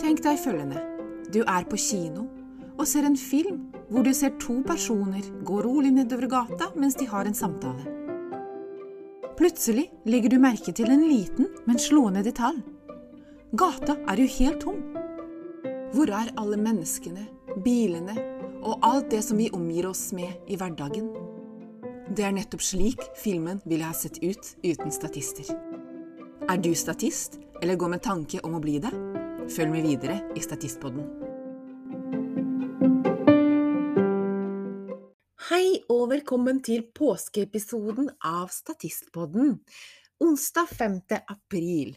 Tenk deg følgende. Du er på kino og ser en film hvor du ser to personer gå rolig nedover gata mens de har en samtale. Plutselig legger du merke til en liten, men slående detalj. Gata er jo helt tom. Hvor er alle menneskene, bilene og alt det som vi omgir oss med i hverdagen? Det er nettopp slik filmen ville ha sett ut uten statister. Er du statist, eller går med tanke om å bli det? Følg med videre i Statistpodden. Hei og velkommen til påskeepisoden av Statistpodden, onsdag 5. april.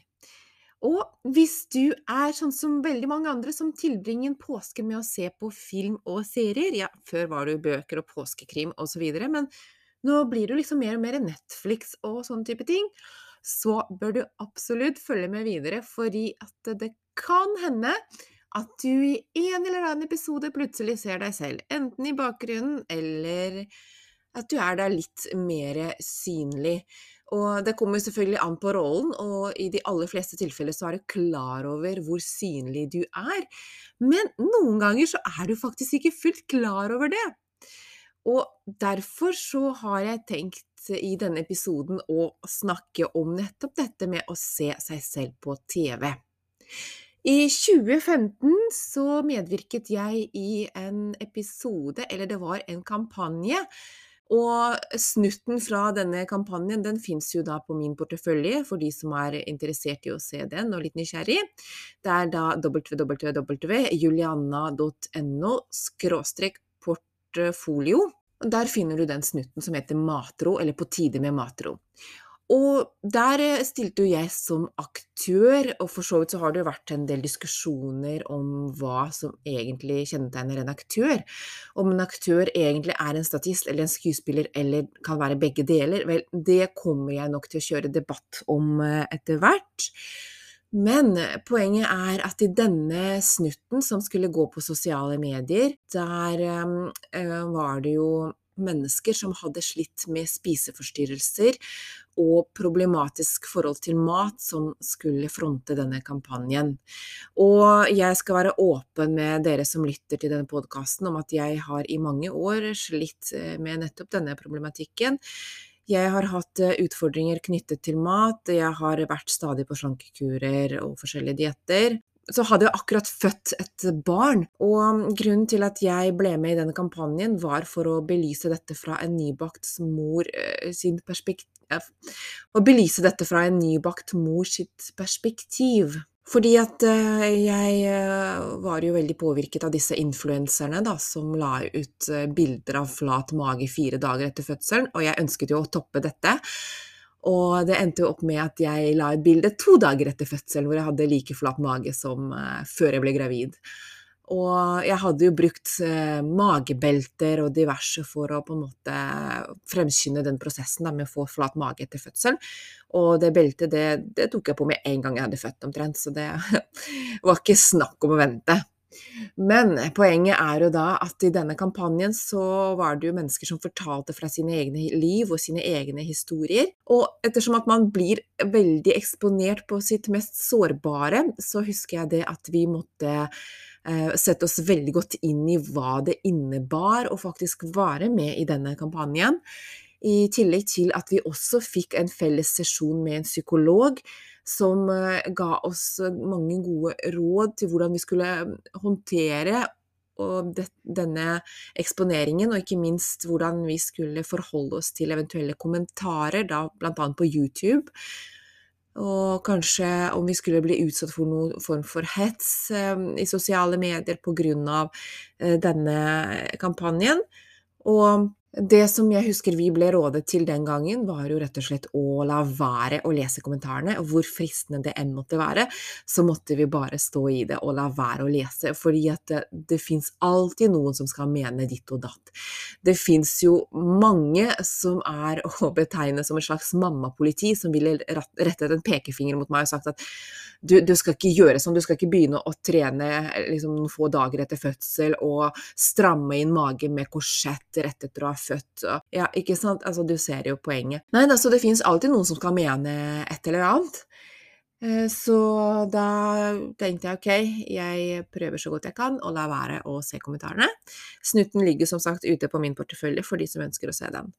Og hvis du er sånn som veldig mange andre som tilbringer en påske med å se på film og serier, ja, før var det jo bøker og påskekrim osv., men nå blir det liksom mer og mer Netflix og sånne type ting, så bør du absolutt følge med videre, fordi at det kan hende at du i en eller annen episode plutselig ser deg selv, enten i bakgrunnen eller at du er der litt mer synlig. Og det kommer selvfølgelig an på rollen, og i de aller fleste tilfeller så er du klar over hvor synlig du er. Men noen ganger så er du faktisk ikke fullt klar over det. Og derfor så har jeg tenkt i denne episoden å snakke om nettopp dette med å se seg selv på TV. I 2015 så medvirket jeg i en episode, eller det var en kampanje, og snutten fra denne kampanjen den fins jo da på min portefølje, for de som er interessert i å se den og litt nysgjerrig. Det er da www.julianna.no portfolio. Der finner du den snutten som heter Matro, eller På tide med matro. Og der eh, stilte jo jeg som aktør, og for så vidt så har det jo vært en del diskusjoner om hva som egentlig kjennetegner en aktør. Om en aktør egentlig er en statist eller en skuespiller eller kan være begge deler. Vel, det kommer jeg nok til å kjøre debatt om eh, etter hvert. Men poenget er at i denne snutten som skulle gå på sosiale medier, der øh, var det jo mennesker som hadde slitt med spiseforstyrrelser og problematisk forhold til mat, som skulle fronte denne kampanjen. Og jeg skal være åpen med dere som lytter til denne podkasten om at jeg har i mange år slitt eh, med nettopp denne problematikken. Jeg har hatt eh, utfordringer knyttet til mat, jeg har vært stadig på slankekurer og forskjellige dietter så hadde jeg akkurat født et barn. Og grunnen til at jeg ble med i denne kampanjen, var for å belyse dette fra en nybakt mor eh, sin perspektiv Å belyse dette fra en nybakt mor sitt perspektiv. Fordi at uh, jeg uh, var jo veldig påvirket av disse influenserne da, som la ut uh, bilder av flat mage fire dager etter fødselen, og jeg ønsket jo å toppe dette. Og det endte jo opp med at jeg la ut bilde to dager etter fødselen hvor jeg hadde like flat mage som før jeg ble gravid. Og jeg hadde jo brukt eh, magebelter og diverse for å på en måte fremskynde den prosessen da, med å få flat mage etter fødselen. Og det beltet det, det tok jeg på med en gang jeg hadde født omtrent, så det var ikke snakk om å vente. Men poenget er jo da at i denne kampanjen så var det jo mennesker som fortalte fra sine egne liv og sine egne historier. Og ettersom at man blir veldig eksponert på sitt mest sårbare, så husker jeg det at vi måtte sette oss veldig godt inn i hva det innebar å faktisk være med i denne kampanjen. I tillegg til at vi også fikk en felles sesjon med en psykolog som eh, ga oss eh, mange gode råd til hvordan vi skulle mm, håndtere denne eksponeringen, og ikke minst hvordan vi skulle forholde oss til eventuelle kommentarer, da bl.a. på YouTube. Og kanskje om vi skulle bli utsatt for noen form for hets eh, i sosiale medier pga. Eh, denne kampanjen. Og det som jeg husker vi ble rådet til den gangen, var jo rett og slett å la være å lese kommentarene. Hvor fristende det enn måtte være, så måtte vi bare stå i det og la være å lese. Fordi at det, det fins alltid noen som skal mene ditt og datt. Det fins jo mange som er å betegne som et slags mammapoliti, som ville rettet en pekefinger mot meg og sagt at du, du, skal ikke gjøre sånn, du skal ikke begynne å trene liksom, noen få dager etter fødsel og stramme inn magen med korsett rett etter å ha født og Ja, ikke sant? Altså, du ser jo poenget. Nei, altså, det fins alltid noen som skal mene et eller annet. Eh, så da tenkte jeg ok, jeg prøver så godt jeg kan å la være å se kommentarene. Snutten ligger som sagt ute på min portefølje for de som ønsker å se den.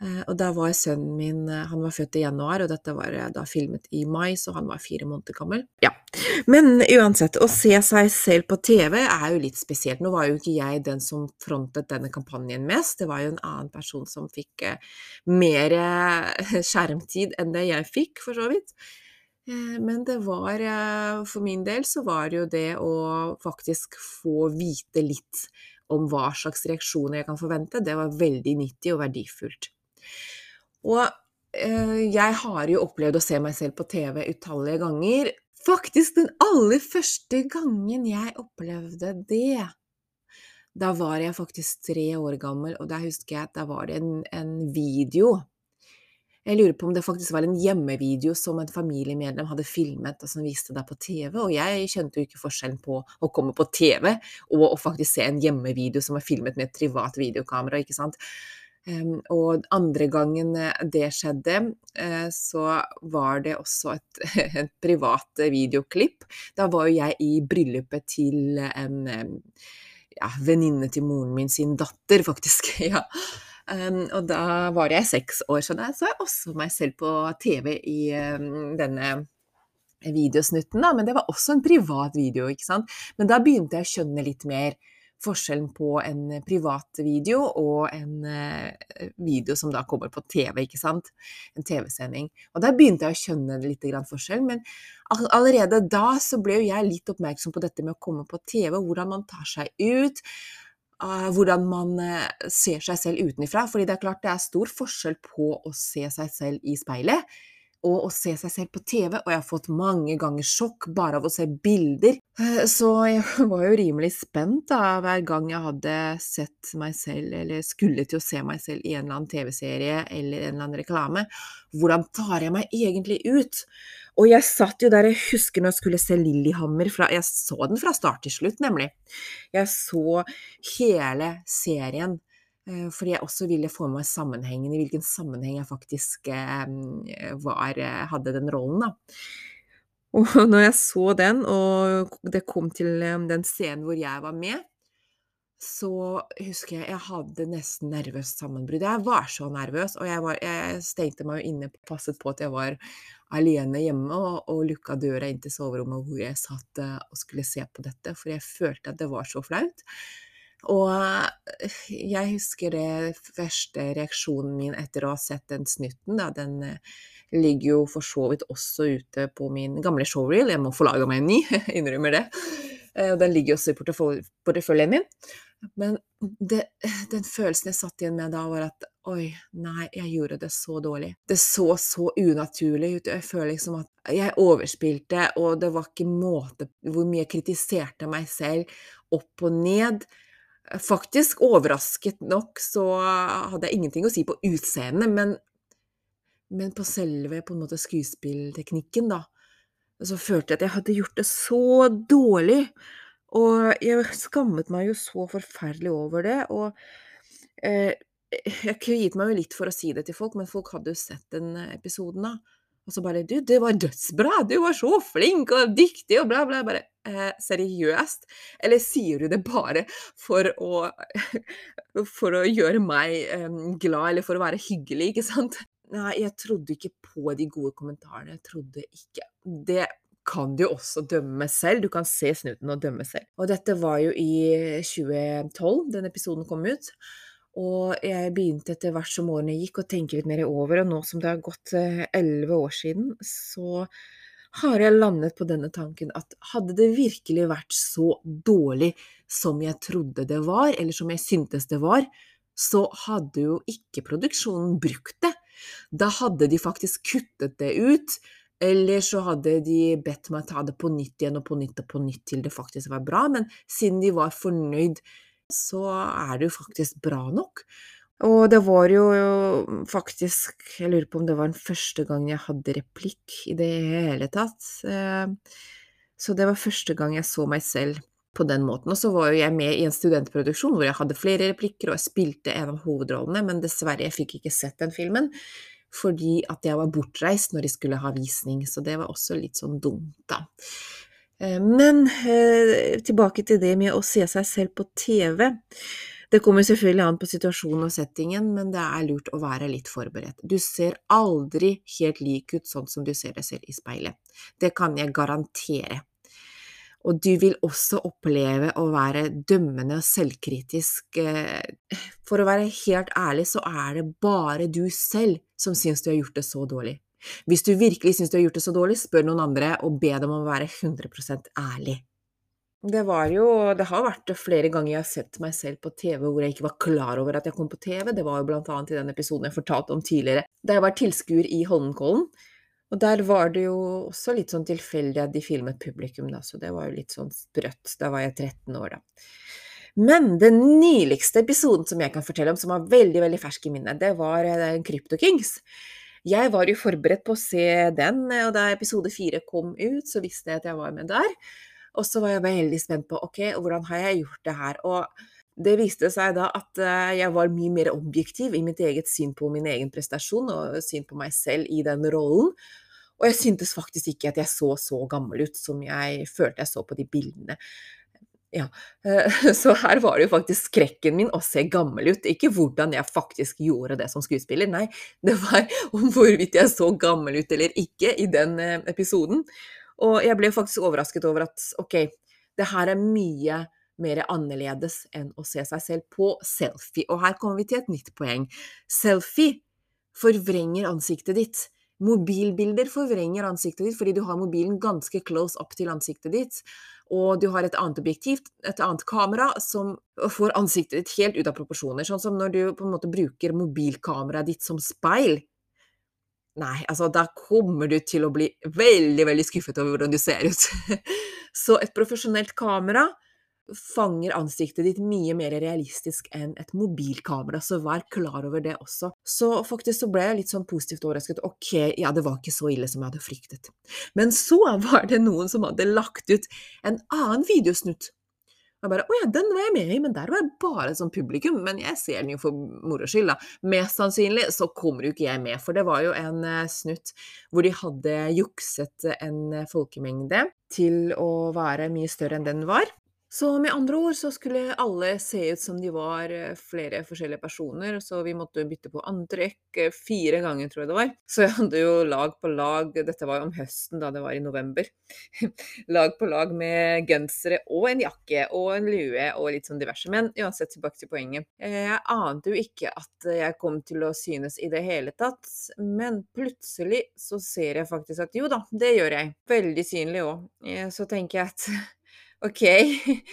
Eh, og da var sønnen min Han var født i januar, og dette var da filmet i mai, så han var fire måneder gammel. Ja. Men uansett, å se seg selv på TV er jo litt spesielt. Nå var jo ikke jeg den som frontet denne kampanjen mest, det var jo en annen person som fikk mer skjermtid enn det jeg fikk, for så vidt. Eh, men det var eh, For min del så var det jo det å faktisk få vite litt om hva slags reaksjoner jeg kan forvente, det var veldig nyttig og verdifullt. Og eh, jeg har jo opplevd å se meg selv på TV utallige ganger. Faktisk den aller første gangen jeg opplevde det, da var jeg faktisk tre år gammel, og da husker jeg at da var det en, en video jeg lurer på om det faktisk var en hjemmevideo som en familiemedlem hadde filmet og som viste deg på TV, og jeg skjønte jo ikke forskjellen på å komme på TV og å faktisk se en hjemmevideo som var filmet med et privat videokamera, ikke sant. Um, og andre gangen eh, det skjedde, uh, så var det også et, et, privat videoklipp. Da var jo jeg i bryllupet til en ja, venninne til moren min sin datter, faktisk. ja. Um, og da var jeg seks år, så da så jeg også meg selv på TV i um, denne videosnutten, da. Men det var også en privat video, ikke sant. Men da begynte jeg å skjønne litt mer forskjellen på en privat video og en uh, video som da kommer på TV, ikke sant. En TV-sending. Og da begynte jeg å skjønne litt forskjell, men allerede da så ble jo jeg litt oppmerksom på dette med å komme på TV, hvordan man tar seg ut hvordan man uh, ser seg selv utenfra. Fordi det er klart det er stor forskjell på å se seg selv i speilet og å se seg selv på TV, og jeg har fått mange ganger sjokk bare av å se bilder. Uh, så jeg var jo rimelig spent da, hver gang jeg hadde sett meg selv, eller skulle til å se meg selv i en eller annen TV-serie eller en eller annen reklame. Hvordan tar jeg meg egentlig ut? Og jeg satt jo der, jeg husker når jeg skulle se Lillehammer Jeg så den fra start til slutt, nemlig. Jeg så hele serien. Eh, fordi jeg også ville få med meg sammenhengen, i hvilken sammenheng jeg faktisk eh, var, eh, hadde den rollen, da. Og når jeg så den, og det kom til den scenen hvor jeg var med, så husker jeg jeg hadde nesten nervøst sammenbrudd. Jeg var så nervøs, og jeg, var, jeg stengte meg jo inne, passet på at jeg var alene hjemme, og, og lukka døra inn til soverommet hvor jeg satt eh, og skulle se på dette, for jeg følte at det var så flaut. Og eh, jeg husker det første reaksjonen min etter å ha sett den snutten, da, den eh, ligger jo for så vidt også ute på min gamle showreel, jeg må få laga meg en ny, innrømmer det. Den ligger også i porteføljen min. Men det, den følelsen jeg satt igjen med da, var at oi, nei, jeg gjorde det så dårlig. Det så så unaturlig ut. Jeg føler liksom at jeg overspilte, og det var ikke måte hvor mye jeg kritiserte meg selv opp og ned. Faktisk, overrasket nok, så hadde jeg ingenting å si på utseendet, men, men på selve på en måte skuespillteknikken, da, så følte jeg at jeg hadde gjort det så dårlig. Og jeg skammet meg jo så forferdelig over det, og eh, jeg kviet meg jo litt for å si det til folk, men folk hadde jo sett den episoden, da. Og så bare 'Du, det var dødsbra! Du var så flink og dyktig!' og bla, bla. Bare eh, seriøst? Eller sier du det bare for å For å gjøre meg eh, glad, eller for å være hyggelig, ikke sant? Nei, jeg trodde ikke på de gode kommentarene. Jeg trodde ikke Det kan du også dømme selv. Du kan se snuten og dømme selv. Og dette var jo i 2012 den episoden kom ut. Og jeg begynte etter hvert som årene gikk å tenke litt mer over, og nå som det har gått eh, elleve år siden, så har jeg landet på denne tanken at hadde det virkelig vært så dårlig som jeg trodde det var, eller som jeg syntes det var, så hadde jo ikke produksjonen brukt det. Da hadde de faktisk kuttet det ut, eller så hadde de bedt meg ta det på nytt igjen og på nytt og på nytt til det faktisk var bra, men siden de var fornøyd, så er det jo faktisk bra nok. Og det var jo faktisk Jeg lurer på om det var den første gang jeg hadde replikk i det hele tatt. Eh, så det var første gang jeg så meg selv på den måten. Og så var jo jeg med i en studentproduksjon hvor jeg hadde flere replikker, og jeg spilte en av hovedrollene, men dessverre, jeg fikk ikke sett den filmen. Fordi at jeg var bortreist når de skulle ha visning, så det var også litt sånn dumt, da. Eh, men eh, tilbake til det med å se seg selv på TV. Det kommer selvfølgelig an på situasjonen og settingen, men det er lurt å være litt forberedt. Du ser aldri helt lik ut sånn som du ser deg selv i speilet. Det kan jeg garantere. Og du vil også oppleve å være dømmende og selvkritisk. Eh, for å være helt ærlig, så er det bare du selv som syns du har gjort det så dårlig. Hvis du virkelig syns du har gjort det så dårlig, spør noen andre og be dem om å være 100% ærlig. Det var jo Det har vært flere ganger jeg har sett meg selv på TV hvor jeg ikke var klar over at jeg kom på TV. Det var jo blant annet i den episoden jeg fortalte om tidligere, da jeg var tilskuer i Holmenkollen. Og der var det jo også litt sånn tilfeldig at de filmet publikum, da, så det var jo litt sånn sprøtt. Da var jeg 13 år, da. Men den nyligste episoden som jeg kan fortelle om, som var veldig veldig fersk i minnet, det var eh, Crypto Jeg var jo forberedt på å se den, og da episode fire kom ut, så visste jeg at jeg var med der. Og så var jeg veldig spent på ok, hvordan har jeg gjort det her? Og det viste seg da at eh, jeg var mye mer objektiv i mitt eget syn på min egen prestasjon og syn på meg selv i den rollen. Og jeg syntes faktisk ikke at jeg så så gammel ut som jeg følte jeg så på de bildene. Ja, eh, så her var det jo faktisk skrekken min å se gammel ut, ikke hvordan jeg faktisk gjorde det som skuespiller, nei, det var om hvorvidt jeg så gammel ut eller ikke i den eh, episoden. Og jeg ble faktisk overrasket over at ok, det her er mye mer annerledes enn å se seg selv på selfie. Og her kommer vi til et nytt poeng. Selfie forvrenger ansiktet ditt. Mobilbilder forvrenger ansiktet ditt fordi du har mobilen ganske close up til ansiktet ditt, og du har et annet objektiv, et annet kamera, som får ansiktet ditt helt ut av proporsjoner. Sånn som når du på en måte bruker mobilkameraet ditt som speil. Nei, altså da kommer du til å bli veldig, veldig skuffet over hvordan du ser ut. Så et profesjonelt kamera fanger ansiktet ditt mye mer realistisk enn et mobilkamera, så vær klar over det også. Så faktisk så ble jeg litt sånn positivt overrasket. Ok, ja, det var ikke så ille som jeg hadde fryktet. Men så var det noen som hadde lagt ut en annen videosnutt. Jeg bare Å ja, den var jeg med i, men der var jeg bare som publikum. Men jeg ser den jo for moro skyld, da. Mest sannsynlig så kommer jo ikke jeg med, for det var jo en uh, snutt hvor de hadde jukset en folkemengde til å være mye større enn den var. Så med andre ord så skulle alle se ut som de var eh, flere forskjellige personer, så vi måtte bytte på antrekk eh, fire ganger, tror jeg det var. Så jeg hadde jo lag på lag, dette var jo om høsten da det var i november, lag på lag med gensere og en jakke og en lue og litt sånn diverse. Men uansett, tilbake til poenget. Eh, jeg ante jo ikke at jeg kom til å synes i det hele tatt, men plutselig så ser jeg faktisk at jo da, det gjør jeg. Veldig synlig òg. Så tenker jeg at Ok,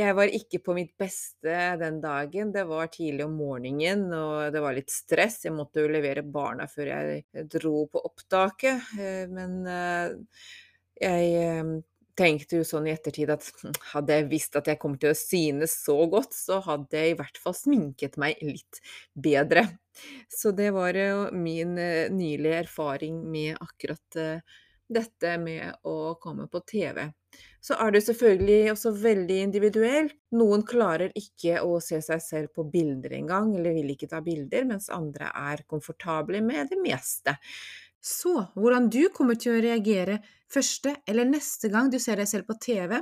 jeg var ikke på mitt beste den dagen. Det var tidlig om morgenen, og det var litt stress. Jeg måtte jo levere barna før jeg dro på opptaket. Eh, men eh, jeg eh, tenkte jo sånn i ettertid at hadde jeg visst at jeg kom til å synes så godt, så hadde jeg i hvert fall sminket meg litt bedre. Så det var jo min nylige erfaring med akkurat dette med å komme på TV. Så er det selvfølgelig også veldig individuelt. Noen klarer ikke å se seg selv på bilder engang, eller vil ikke ta bilder, mens andre er komfortable med det meste. Så hvordan du kommer til å reagere første eller neste gang du ser deg selv på TV,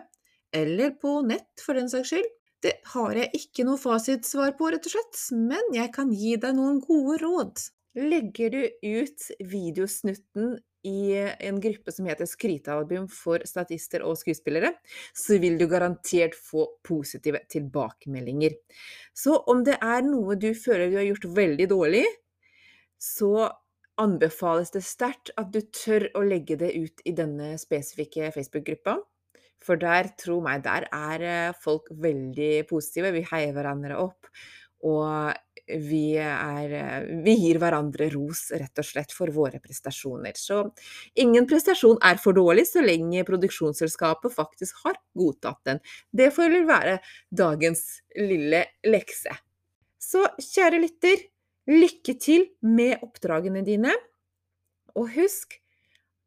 eller på nett for den saks skyld, det har jeg ikke noe fasitsvar på, rett og slett, men jeg kan gi deg noen gode råd. Legger du ut videosnutten i en gruppe som heter Skrytealbum for statister og skuespillere, så vil du garantert få positive tilbakemeldinger. Så om det er noe du føler du har gjort veldig dårlig, så anbefales det sterkt at du tør å legge det ut i denne spesifikke Facebook-gruppa. For der, tro meg, der er eh, folk veldig positive. Vi heier hverandre opp. Og vi, er, eh, vi gir hverandre ros, rett og slett, for våre prestasjoner. Så ingen prestasjon er for dårlig så lenge produksjonsselskapet faktisk har godtatt den. Det får vel være dagens lille lekse. Så kjære lytter, lykke til med oppdragene dine. Og husk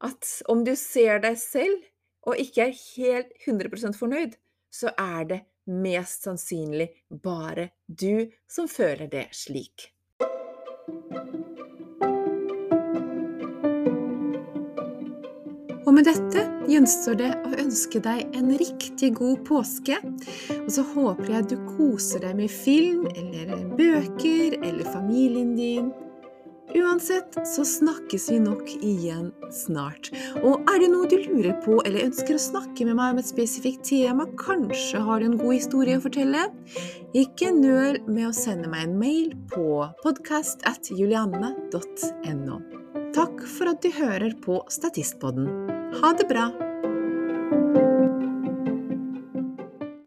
at om du ser deg selv og ikke er helt 100% fornøyd, så er det mest sannsynlig bare du som føler det slik. Og med dette gjenstår det å ønske deg en riktig god påske. Og så håper jeg du koser deg med film eller bøker eller familien din. Uansett så snakkes vi nok igjen snart. Og er det noe du lurer på eller ønsker å snakke med meg om et spesifikt tema, kanskje har du en god historie å fortelle, ikke nøl med å sende meg en mail på podcast at julianne.no. Takk for at du hører på Statistpodden. Ha det bra!